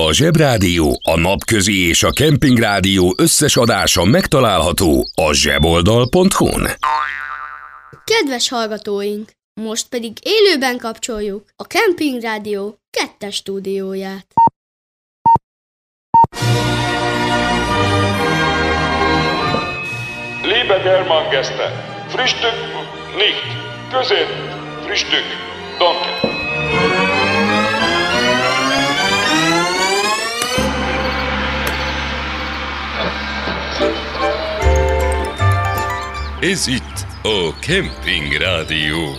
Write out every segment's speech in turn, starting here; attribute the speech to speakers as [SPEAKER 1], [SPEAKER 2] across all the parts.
[SPEAKER 1] A Zsebrádió, a Napközi és a Kempingrádió összes adása megtalálható a zseboldal.hu-n.
[SPEAKER 2] Kedves hallgatóink! Most pedig élőben kapcsoljuk a Kempingrádió kettes stúdióját.
[SPEAKER 3] Liebe Germangäste, Frühstück nicht, Közép, Frühstück, danke.
[SPEAKER 1] Ez itt a Kemping Rádió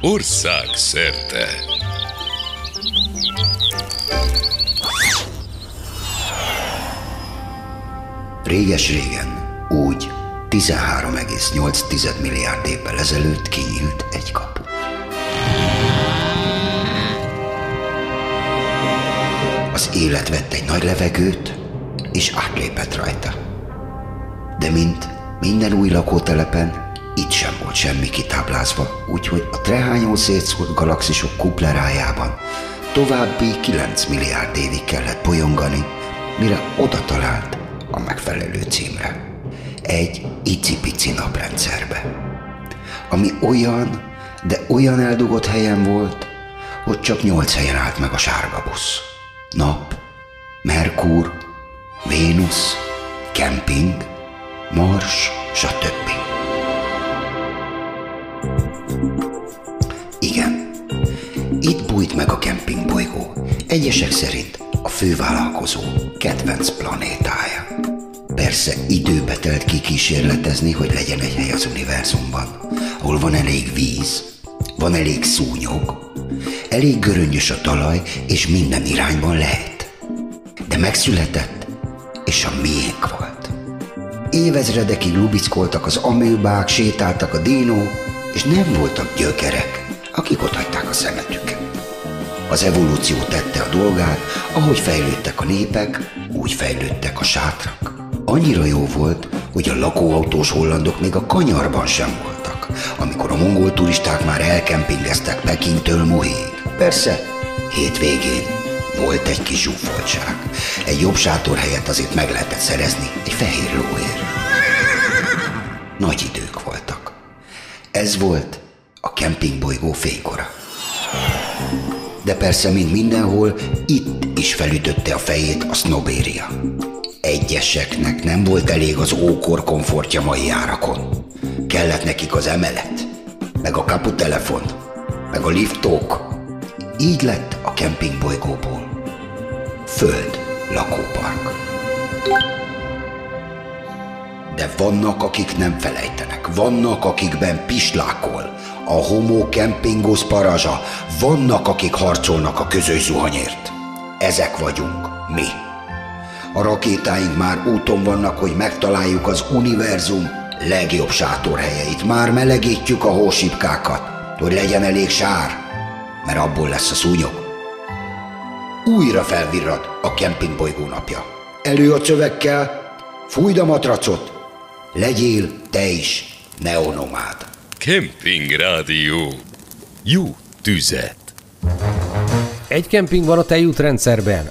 [SPEAKER 1] országszerte.
[SPEAKER 4] Réges-régen, úgy 13,8 milliárd évvel ezelőtt kinyílt egy kapu. Az élet vett egy nagy levegőt, és átlépett rajta. De mint minden új lakótelepen, itt sem volt semmi kitáblázva, úgyhogy a trehányó szétszórt galaxisok kuplerájában további 9 milliárd évig kellett bolyongani, mire oda talált a megfelelő címre. Egy icipici naprendszerbe. Ami olyan, de olyan eldugott helyen volt, hogy csak nyolc helyen állt meg a sárga busz. Nap, Merkur, Vénusz, kemping, Mars, stb. Igen, itt bújt meg a kempingbolygó, egyesek szerint a fővállalkozó kedvenc planétája. Persze időbe telt kikísérletezni, hogy legyen egy hely az univerzumban, ahol van elég víz, van elég szúnyog, elég göröngyös a talaj, és minden irányban lehet. De megszületett, és a miénk volt. Évezredekig lubickoltak az amőbák, sétáltak a dínók, és nem voltak gyökerek, akik ott hagyták a szemetüket. Az evolúció tette a dolgát, ahogy fejlődtek a népek, úgy fejlődtek a sátrak. Annyira jó volt, hogy a lakóautós hollandok még a kanyarban sem voltak, amikor a mongol turisták már elkempingeztek Pekintől Mohéig. Persze, hétvégén volt egy kis zsúfoltság. Egy jobb sátor helyett azért meg lehetett szerezni egy fehér lóért. Nagy idők voltak. Ez volt a kempingbolygó fénykora. De persze, mint mindenhol, itt is felütötte a fejét a sznobéria. Egyeseknek nem volt elég az ókor komfortja mai árakon. Kellett nekik az emelet, meg a kaputelefon, meg a liftók. Így lett a kempingbolygóból. Föld lakópark. De vannak, akik nem felejtenek, vannak, akikben pislákol, a homo kempingos parazsa, vannak, akik harcolnak a közös zuhanyért. Ezek vagyunk, mi. A rakétáink már úton vannak, hogy megtaláljuk az univerzum legjobb sátorhelyeit. Már melegítjük a hósipkákat, hogy legyen elég sár, mert abból lesz a szúnyog. Újra felvirrad a kempingbolygó napja. Elő a csövekkel, fújd a matracot, legyél te is neonomád.
[SPEAKER 1] Kemping Rádió. Jó tüzet.
[SPEAKER 5] Egy kemping van a tejútrendszerben,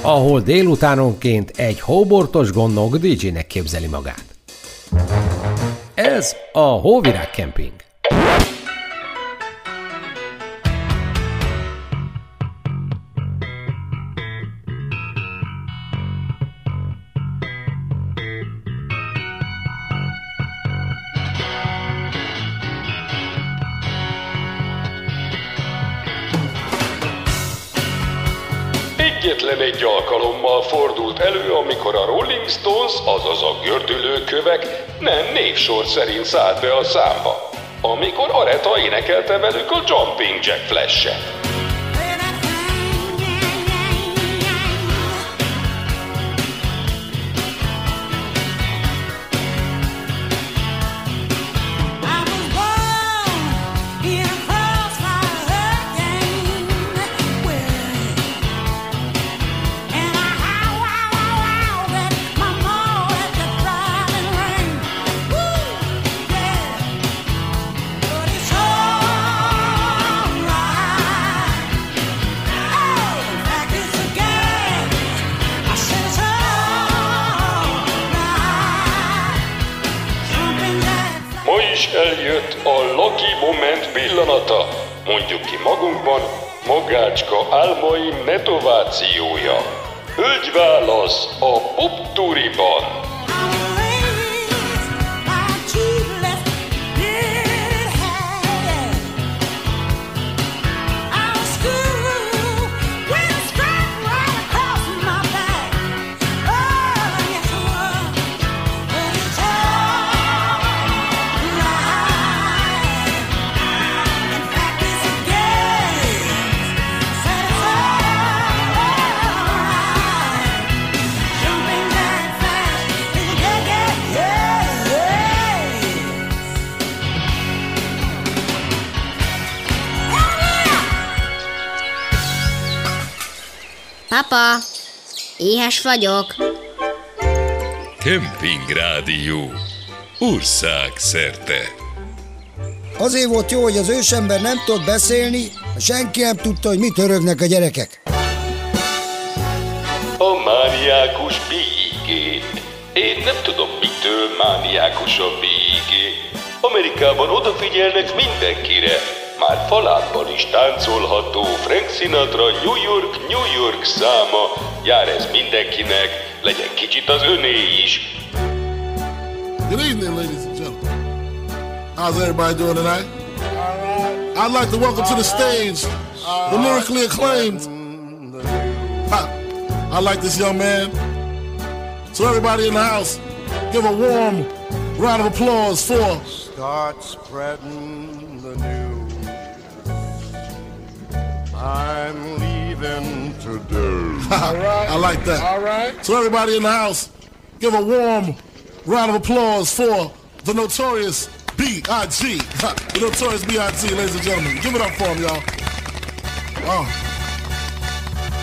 [SPEAKER 5] ahol délutánonként egy hóbortos gondnok DJ-nek képzeli magát. Ez a Hóvirág Kemping.
[SPEAKER 3] Azaz a gördülőkövek nem névsor szerint szállt be a számba. Amikor Areta énekelte velük a Jumping Jack Flash-et. Mondjuk ki magunkban, magácska álmai metovációja. Hölgyválasz a Popturiban.
[SPEAKER 6] Papa, éhes vagyok.
[SPEAKER 3] Kemping Rádió. Ország szerte.
[SPEAKER 7] Azért volt jó, hogy az ősember nem tudott beszélni, senki nem tudta, hogy mit örögnek a gyerekek.
[SPEAKER 3] A mániákus bígé. Én nem tudom, mitől mániákus a bígé. Amerikában odafigyelnek mindenkire, táncolható Frank Sinatra New York, New York száma. Jár ez mindenkinek, legyen kicsit az öné is.
[SPEAKER 8] Good evening, ladies and gentlemen. How's everybody doing tonight? I'd like to welcome to the stage the lyrically acclaimed. Ha, I like this young man. So everybody in the house, give a warm round of applause for.
[SPEAKER 9] Start spreading the news. I'm leaving today.
[SPEAKER 8] I like that.
[SPEAKER 9] All right.
[SPEAKER 8] So everybody in the house, give a warm round of applause for the notorious B.I.G. Ha, The notorious B.I.G. Ladies and gentlemen, give it up for him, y'all. Oh.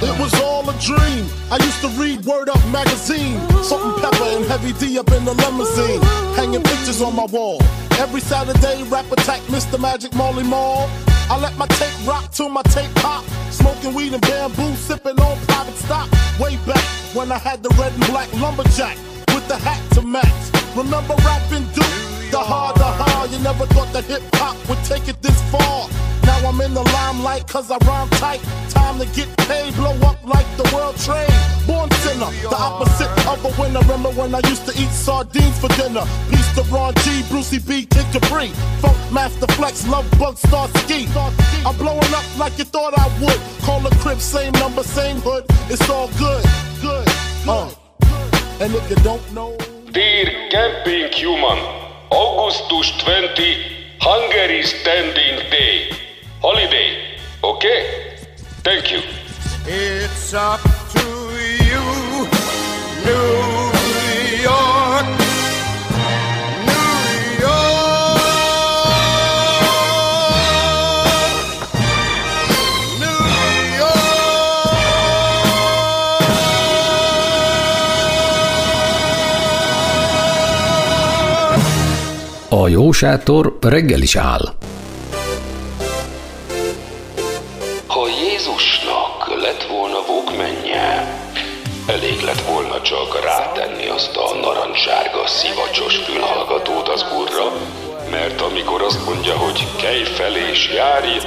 [SPEAKER 8] It was all a dream. I used to read Word Up magazine. Salt-N-Pepa and Heavy D up in the limousine. Hanging pictures on my wall. Every Saturday, rap attack Mr. Magic Molly Mall. I let my tape rock till my tape pop. Smoking weed and bamboo, sipping on private stock. Way back when I had the red and black lumberjack with the hat to match. Remember rapping Duke? The hard, the hard. You never thought that hip hop would take it this far. Now I'm in the limelight cause I rhyme tight. Time to get paid, blow up like the world trade. Born sinner, the opposite of a winner. Remember when I used to eat sardines for dinner? Peace to Ron G, Brucey B, Kid Capri. Funk Master Flex, Love Bug, Star Ski. I'm blowing up like you thought I would. Call the crib, same number, same hood. It's all good, good, uh. And if you don't know.
[SPEAKER 3] Dear Camping Human, Augustus 20, Hungary Standing Day. Holiday, okay? Thank you.
[SPEAKER 9] It's up to you, New York. New York. New
[SPEAKER 5] A jó sátor reggel is áll.
[SPEAKER 3] Elég lett volna csak rátenni azt a narancssárga szivacsos fülhallgatót az úrra, mert amikor azt mondja, hogy kelj fel és járj,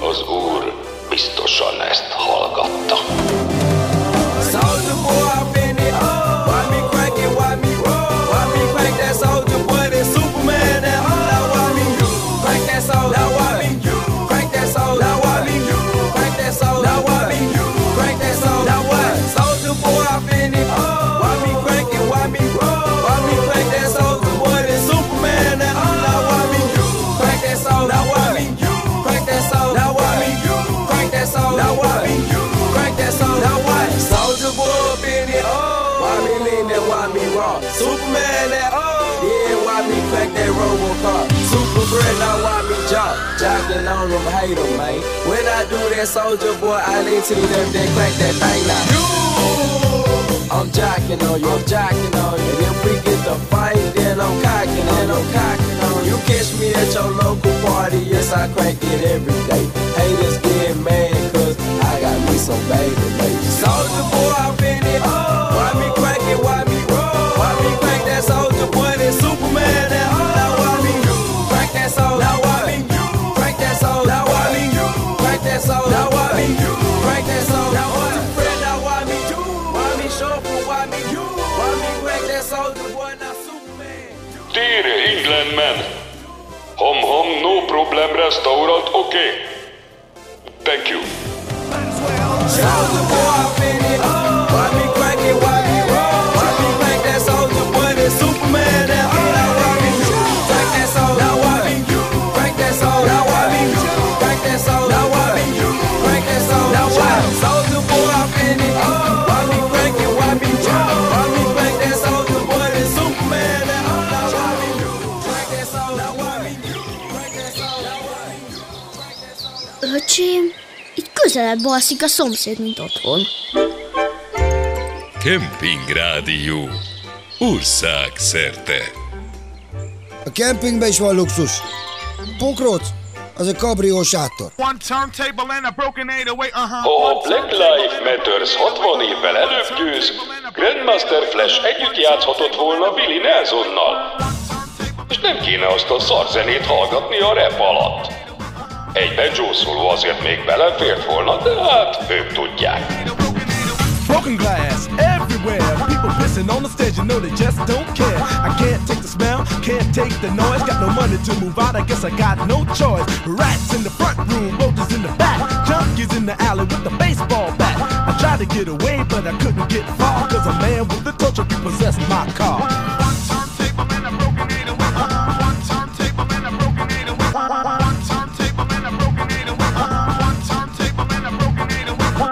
[SPEAKER 3] az úr biztosan ezt hallgatta.
[SPEAKER 10] That oh. Yeah, why me crack that Robocop? Super bread, now why me jock? Jocking on them, hate 'em, man. When I do that soldier boy, I lean to the left and crack that thing now. You, I'm jocking on you, I'm jocking on you. And if we get the fight, then I'm cocking on you, I'm cocking on you. Catch me at your local party, yes, I crank it every day. Haters get mad, cause I got me some baby, baby. Soldier boy, I'm in it. Why me crank it, why me roll? Why me crank
[SPEAKER 3] England man. No problem restaurant okay. Thank you.
[SPEAKER 2] Öcsém, itt közelebb alszik a szomszéd, mint otthon.
[SPEAKER 1] Kemping Rádió. Ország szerte.
[SPEAKER 7] A kempingben is van luxus. Pokróc, az a kabrió sátor.
[SPEAKER 9] One turntable and a broken 808, uh-huh.
[SPEAKER 3] Ha a Black Lives Matters 60 évvel előbb győz, Grandmaster Flash együtt játszhatott volna Billy Nelsonnal. És nem kéne azt a szarzenét hallgatni a rap alatt. Egy banjo szóló azért még belefért volna, de hát ők tudják.
[SPEAKER 11] Broken glass everywhere. People pissing on the stage, you know they just don't care. I can't take the smell, can't take the noise. Got no money to move out, I guess I got no choice. Rats in the front room, roaches in the back. Junkies in the alley with the baseball bat. I tried to get away, but I couldn't get far. Cause a man with a tow truck repossessed my car.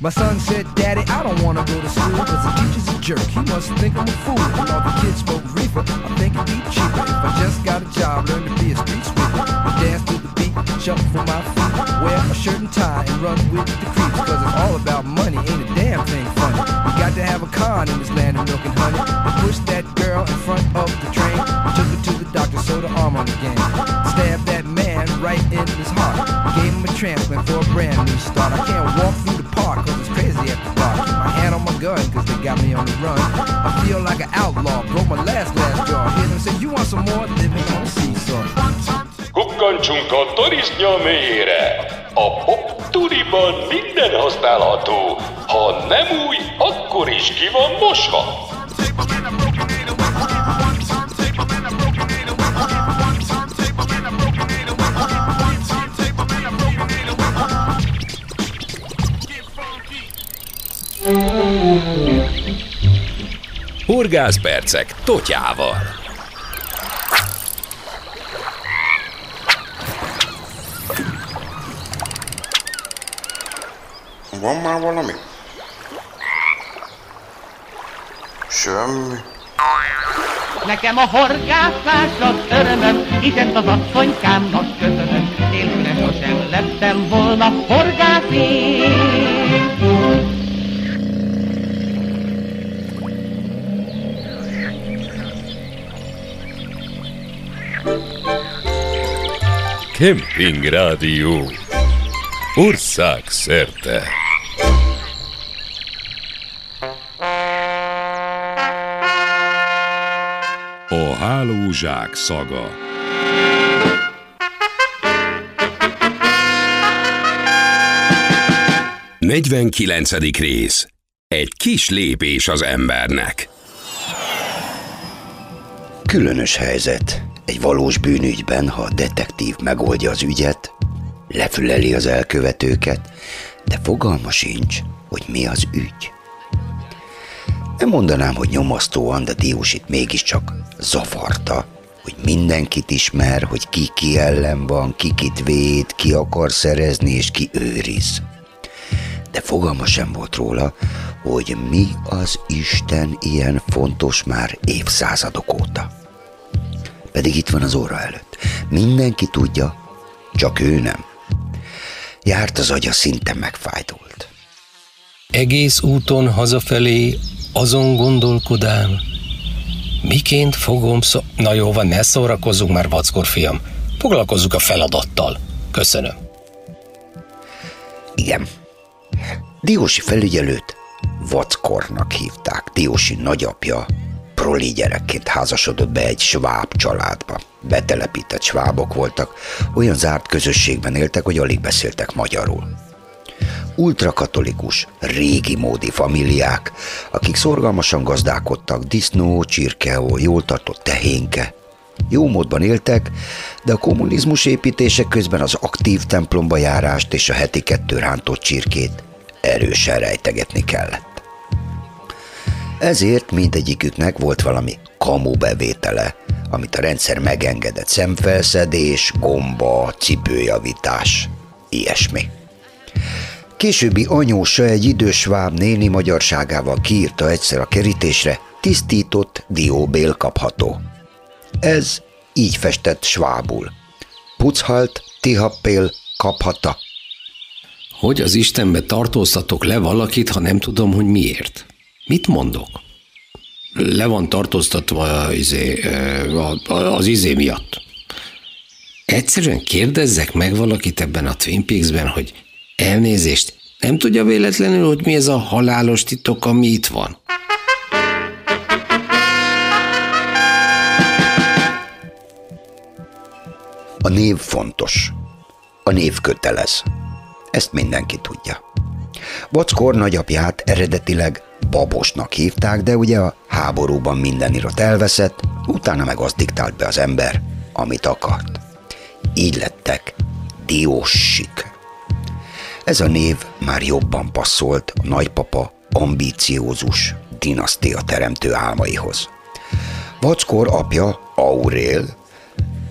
[SPEAKER 11] My son said, Daddy, I don't wanna go to school Cause the teacher's a jerk, he must think I'm a fool. When all the kids smoke reefer, I think it'd be cheaper If I just got a job, learn to be a street sweeper. I dance to the beat, jump for my feet. Wear a shirt and tie and run with the creeps Cause it's all about money, ain't a damn thing funny. You got to have a con in this land of milk and honey. I pushed that right in his heart Gave him a transplant for a brand new start. I can't walk through the park cause it's crazy the bar. Keep my hand on my gun cause they got me on the run. I feel like an outlaw, broke my last last jaw. Hear them say you want some more, living on a seesaw
[SPEAKER 3] Kukkantsunk a turisztnya mélyére. A pop tudiban minden használható. Ha nem új, akkor is ki van mosva.
[SPEAKER 1] Horgászpercek totyával.
[SPEAKER 9] Van már valami? Semmi.
[SPEAKER 12] Nekem a horgászás az örömöm, hiszen az asszonykámnak köszönöm. Nélküle sosem lettem volna horgász én.
[SPEAKER 1] Kemping Rádió. Ország szerte. A hálózsák szaga. Negyvenkilencedik rész. Egy kis lépés az embernek.
[SPEAKER 4] Különös helyzet. Egy valós bűnügyben, ha a detektív megoldja az ügyet, lefüleli az elkövetőket, de fogalma sincs, hogy mi az ügy. Nem mondanám, hogy nyomasztóan, de Diósit mégiscsak zavarta, hogy mindenkit ismer, hogy ki ki ellen van, ki kit véd, ki akar szerezni és ki őriz. De fogalma sem volt róla, hogy mi az Isten ilyen fontos már évszázadok óta. Pedig itt van az óra előtt. Mindenki tudja, csak ő nem. Járt az agya szinte megfájdult.
[SPEAKER 13] egész úton hazafelé azon gondolkodám, miként fogom szó... Na jó van, ne szórakozzunk már, vackor fiam. Foglalkozzuk a feladattal. Köszönöm.
[SPEAKER 4] Igen. Diósi felügyelőt Vackornak hívták. Diósi nagyapja proli gyerekként házasodott be egy sváb családba. Betelepített svábok voltak, olyan zárt közösségben éltek, hogy alig beszéltek magyarul. Ultrakatolikus, régi módi familiák, akik szorgalmasan gazdálkodtak, disznó, csirkeó, jól tartott tehénke. Jó módban éltek, de a kommunizmus építések közben az aktív templomba járást és a heti kettő rántott csirkét erősen rejtegetni kellett. Ezért mindegyiküknek volt valami kamu bevétele, amit a rendszer megengedett szemfelszedés, gomba, cipőjavítás, ilyesmi. Későbbi anyósa egy idős váb néni magyarságával kiírta egyszer a kerítésre, tisztított dióbél kapható. Ez így festett svábul. Puchalt, tihappél, kaphata.
[SPEAKER 5] Hogy az Istenbe tartóztatok le valakit, ha nem tudom, hogy miért? Mit mondok? Le van tartóztatva izé, az izé miatt. Egyszerűen kérdezzek meg valakit ebben a Twin Peaks-ben, hogy elnézést, nem tudja véletlenül, hogy mi ez a halálos titok, ami itt van?
[SPEAKER 4] A név fontos. A név kötelez. Ezt mindenki tudja. Vackor nagyapját eredetileg babosnak hívták, de ugye a háborúban minden irat elveszett, utána meg azt diktált be az ember, amit akart. Így lettek diósik. Ez a név már jobban passzolt a nagypapa ambíciózus dinasztia teremtő álmaihoz. Vackor apja, Aurél,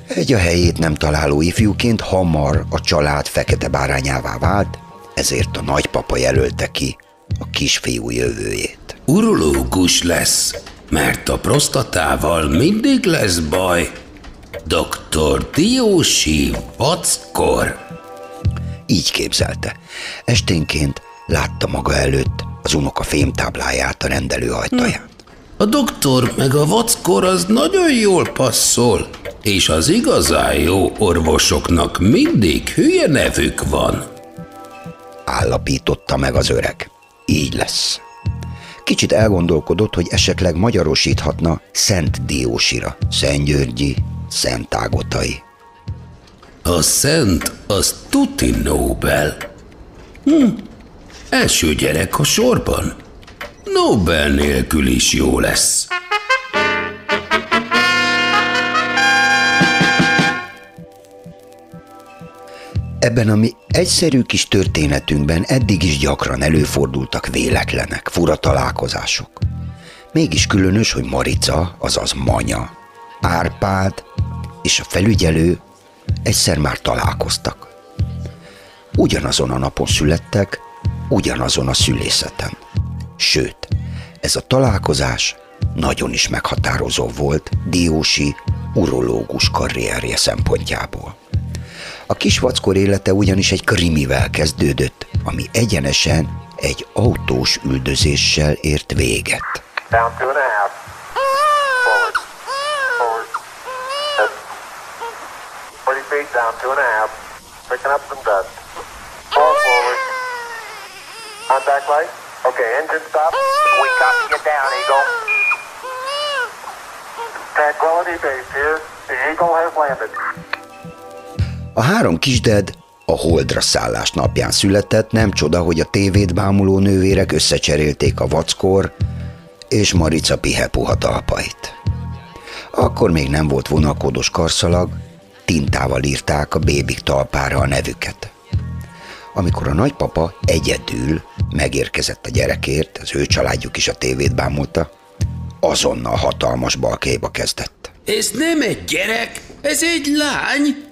[SPEAKER 4] egy a helyét nem találó ifjúként hamar a család fekete bárányává vált, ezért a nagypapa jelölte ki a kisfiú jövőjét.
[SPEAKER 1] Urológus lesz, mert a prostatával mindig lesz baj. Dr. Diósi Vackor.
[SPEAKER 4] Így képzelte. Esténként látta maga előtt az unoka fémtábláját a rendelő ajtaján.
[SPEAKER 1] A doktor meg a vackor az nagyon jól passzol, és az igazán jó orvosoknak mindig hülye nevük van.
[SPEAKER 4] Állapította meg az öreg. Így lesz. Kicsit elgondolkodott, hogy esetleg magyarosíthatna Szent Diósira, Szent Györgyi, Szent Ágotai.
[SPEAKER 1] A szent az tuti Nobel. Hm, első gyerek a sorban. Nobel nélkül is jó lesz.
[SPEAKER 4] Ebben a mi egyszerű kis történetünkben eddig is gyakran előfordultak véletlenek, fura találkozások. Mégis különös, hogy Marica, azaz Manya, Árpád és a felügyelő egyszer már találkoztak. Ugyanazon a napon születtek, ugyanazon a szülészeten. Sőt, ez a találkozás nagyon is meghatározó volt Diósi urológus karrierje szempontjából. A kisvackor élete ugyanis egy krimivel kezdődött, ami egyenesen egy autós üldözéssel ért véget.
[SPEAKER 14] Down two and a half. Forward. Forward. Up. 40 feet down two and a half. Picking up some dust. Fall forward. Contact light. Okay, engine stop. We copy you down, Eagle. Tranquility base here. The Eagle has landed.
[SPEAKER 4] A három kisded a holdra szállás napján született, nem csoda, hogy a tévét bámuló nővérek összecserélték a vackor és Marica pihepuha talpait. Akkor még nem volt vonakodos karszalag, tintával írták a bébik talpára a nevüket. Amikor a nagypapa egyedül megérkezett a gyerekért, az ő családjuk is a tévét bámulta, azonnal hatalmas balkéba kezdett.
[SPEAKER 1] Ez nem egy gyerek, ez egy lány.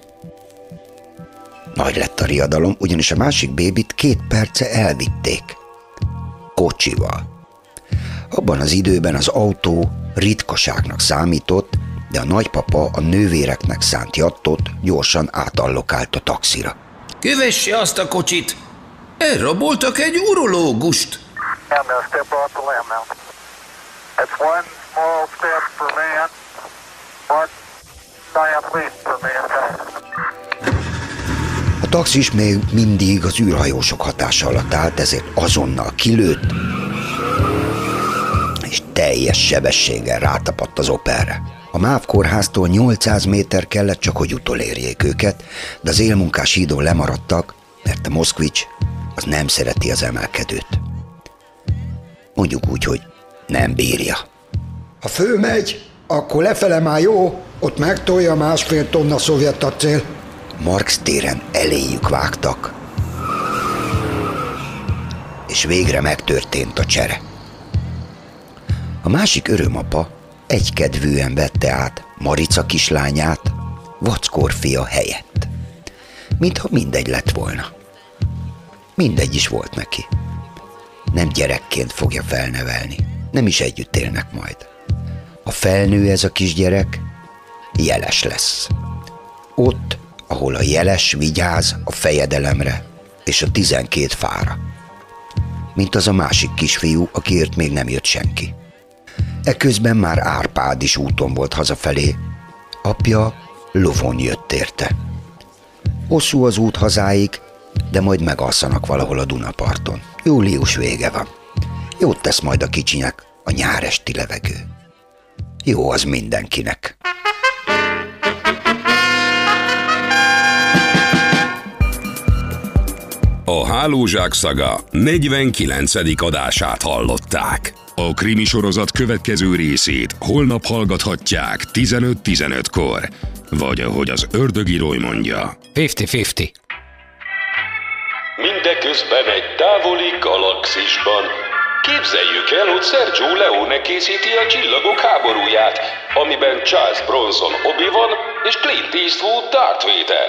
[SPEAKER 4] Nagy lett a riadalom, ugyanis a másik bébit két perce elvitték. Kocsival. Abban az időben az autó ritkaságnak számított, de a nagypapa a nővéreknek szánt jattot gyorsan átallokált a taxira.
[SPEAKER 1] Kövesse azt a kocsit! Elraboltak egy urológust!
[SPEAKER 14] Man,
[SPEAKER 4] A taxis még mindig az űrhajósok hatása alatt állt, ezért azonnal kilőtt, és teljes sebességgel rátapadt az operre. A MÁV kórháztól 800 méter kellett csak, hogy utolérjék őket, de az élmunkás hídon lemaradtak, mert a Moszkvics az nem szereti az emelkedőt. Mondjuk úgy, hogy nem bírja.
[SPEAKER 7] Ha fölmegy, akkor lefele már jó, ott megtolja másfél tonna szovjet acél.
[SPEAKER 4] Marx téren eléjük vágtak, és végre megtörtént a csere. A másik örömapa egykedvűen vette át Marica kislányát, Vackor fia helyett. Mintha mindegy lett volna. Mindegy is volt neki. Nem gyerekként fogja felnevelni, nem is együtt élnek majd. A felnő ez a kisgyerek, jeles lesz. Ott, ahol a jeles vigyáz a fejedelemre és a tizenkét fára. Mint az a másik kisfiú, akiért még nem jött senki. Eközben már Árpád is úton volt hazafelé. Apja lovon jött érte. Hosszú az út hazáig, de majd megalszanak valahol a Dunaparton. Július vége van. Jót tesz majd a kicsinek a nyáresti levegő. Jó az mindenkinek.
[SPEAKER 3] A Hálózsák szaga 49. adását hallották. A krimi sorozat következő részét holnap hallgathatják 15-15-kor. Vagy ahogy az ördögírói mondja.
[SPEAKER 5] 50-50.
[SPEAKER 3] Mindeközben egy távoli galaxisban. Képzeljük el, hogy Sergio Leone készíti a Csillagok háborúját, amiben Charles Bronson Obi-Wan és Clint Eastwood Darth Vader.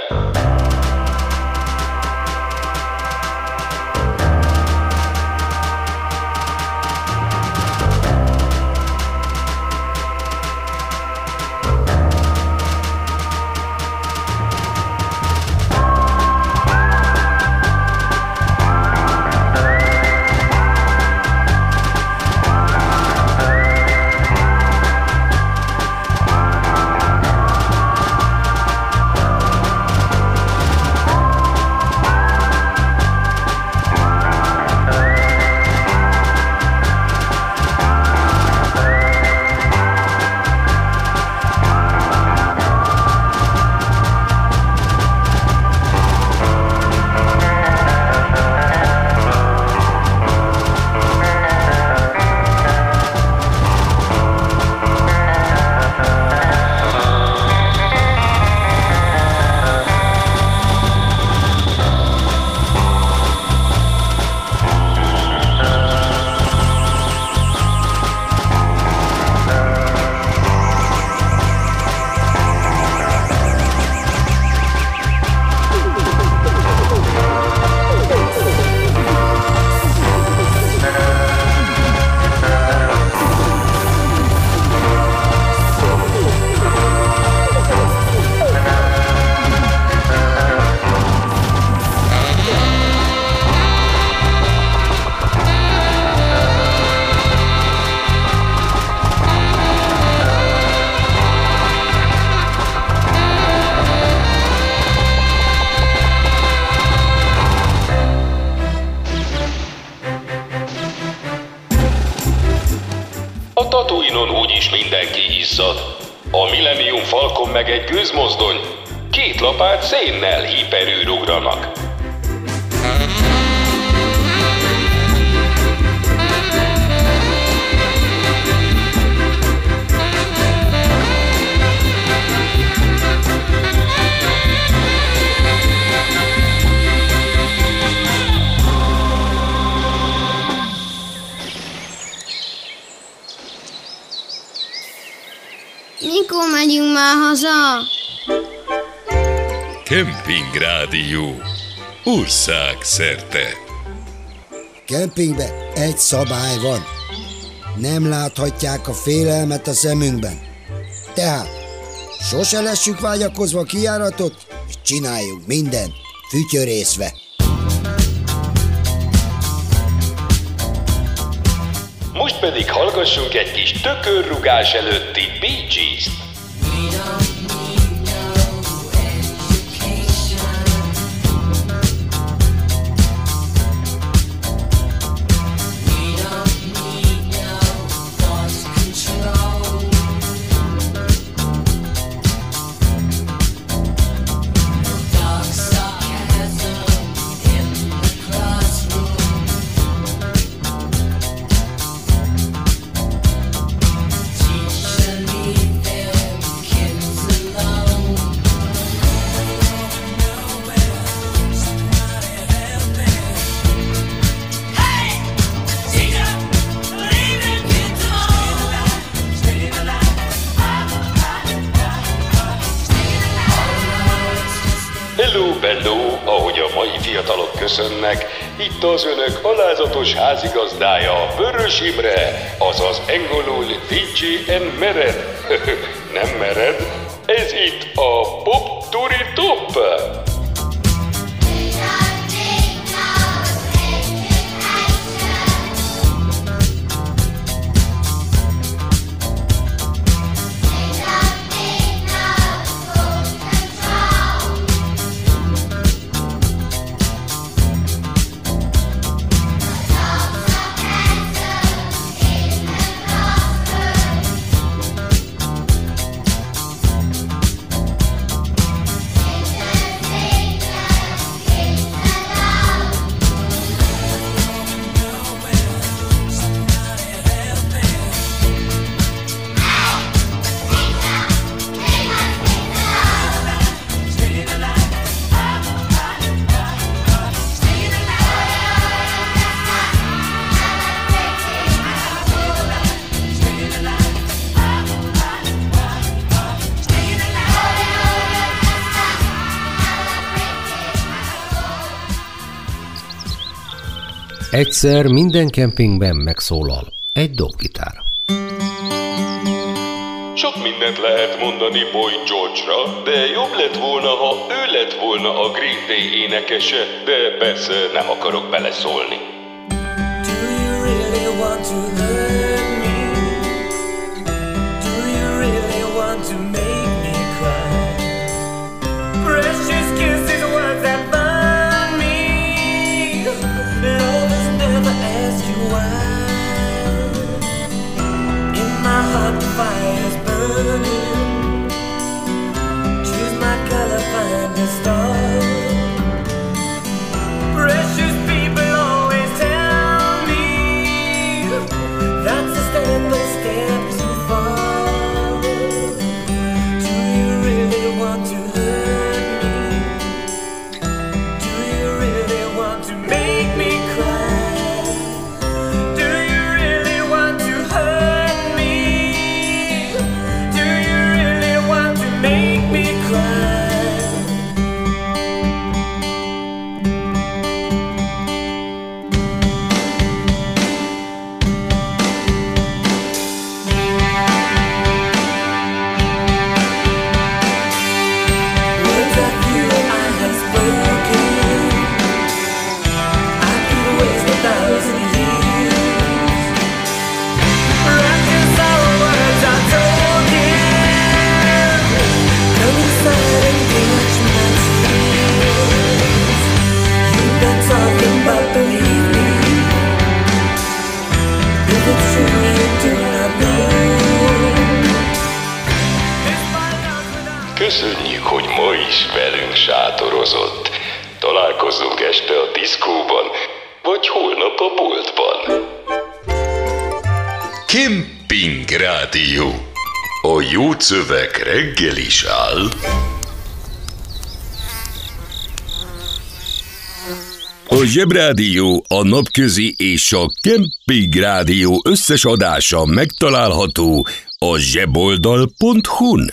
[SPEAKER 3] A Tatooine-on úgyis mindenki izzad. A Millennium Falcon meg egy gőzmozdony két lapát szénnel hiperűrugranak.
[SPEAKER 2] Mikor megyünk már haza?
[SPEAKER 3] Kemping Rádió. Ország szerte.
[SPEAKER 7] Kempingben egy szabály van. Nem láthatják a félelmet a szemünkben. Tehát sose lessük vágyakozva a kijáratot, és csináljunk mindent fütyörészve.
[SPEAKER 15] Most pedig hallgassunk egy kis tökörrugás előtti Bee Gees-t. Hello, bello, ahogy a mai fiatalok köszönnek, itt az önök alázatos házigazdája, Vörös Imre, azaz engolul DJ en mered. Nem mered, ez itt a Pop Turi Top.
[SPEAKER 5] Egyszer minden kempingben megszólal egy dobgitár.
[SPEAKER 15] Sok mindent lehet mondani Boy George-ra, de jobb lett volna, ha ő lett volna a Green Day énekese, de persze nem akarok beleszólni. Rádió. A jó szöveg reggel is áll. A Zsebrádió, a Napközi és a Kemping Rádió összes adása megtalálható a zseboldal.hu-n.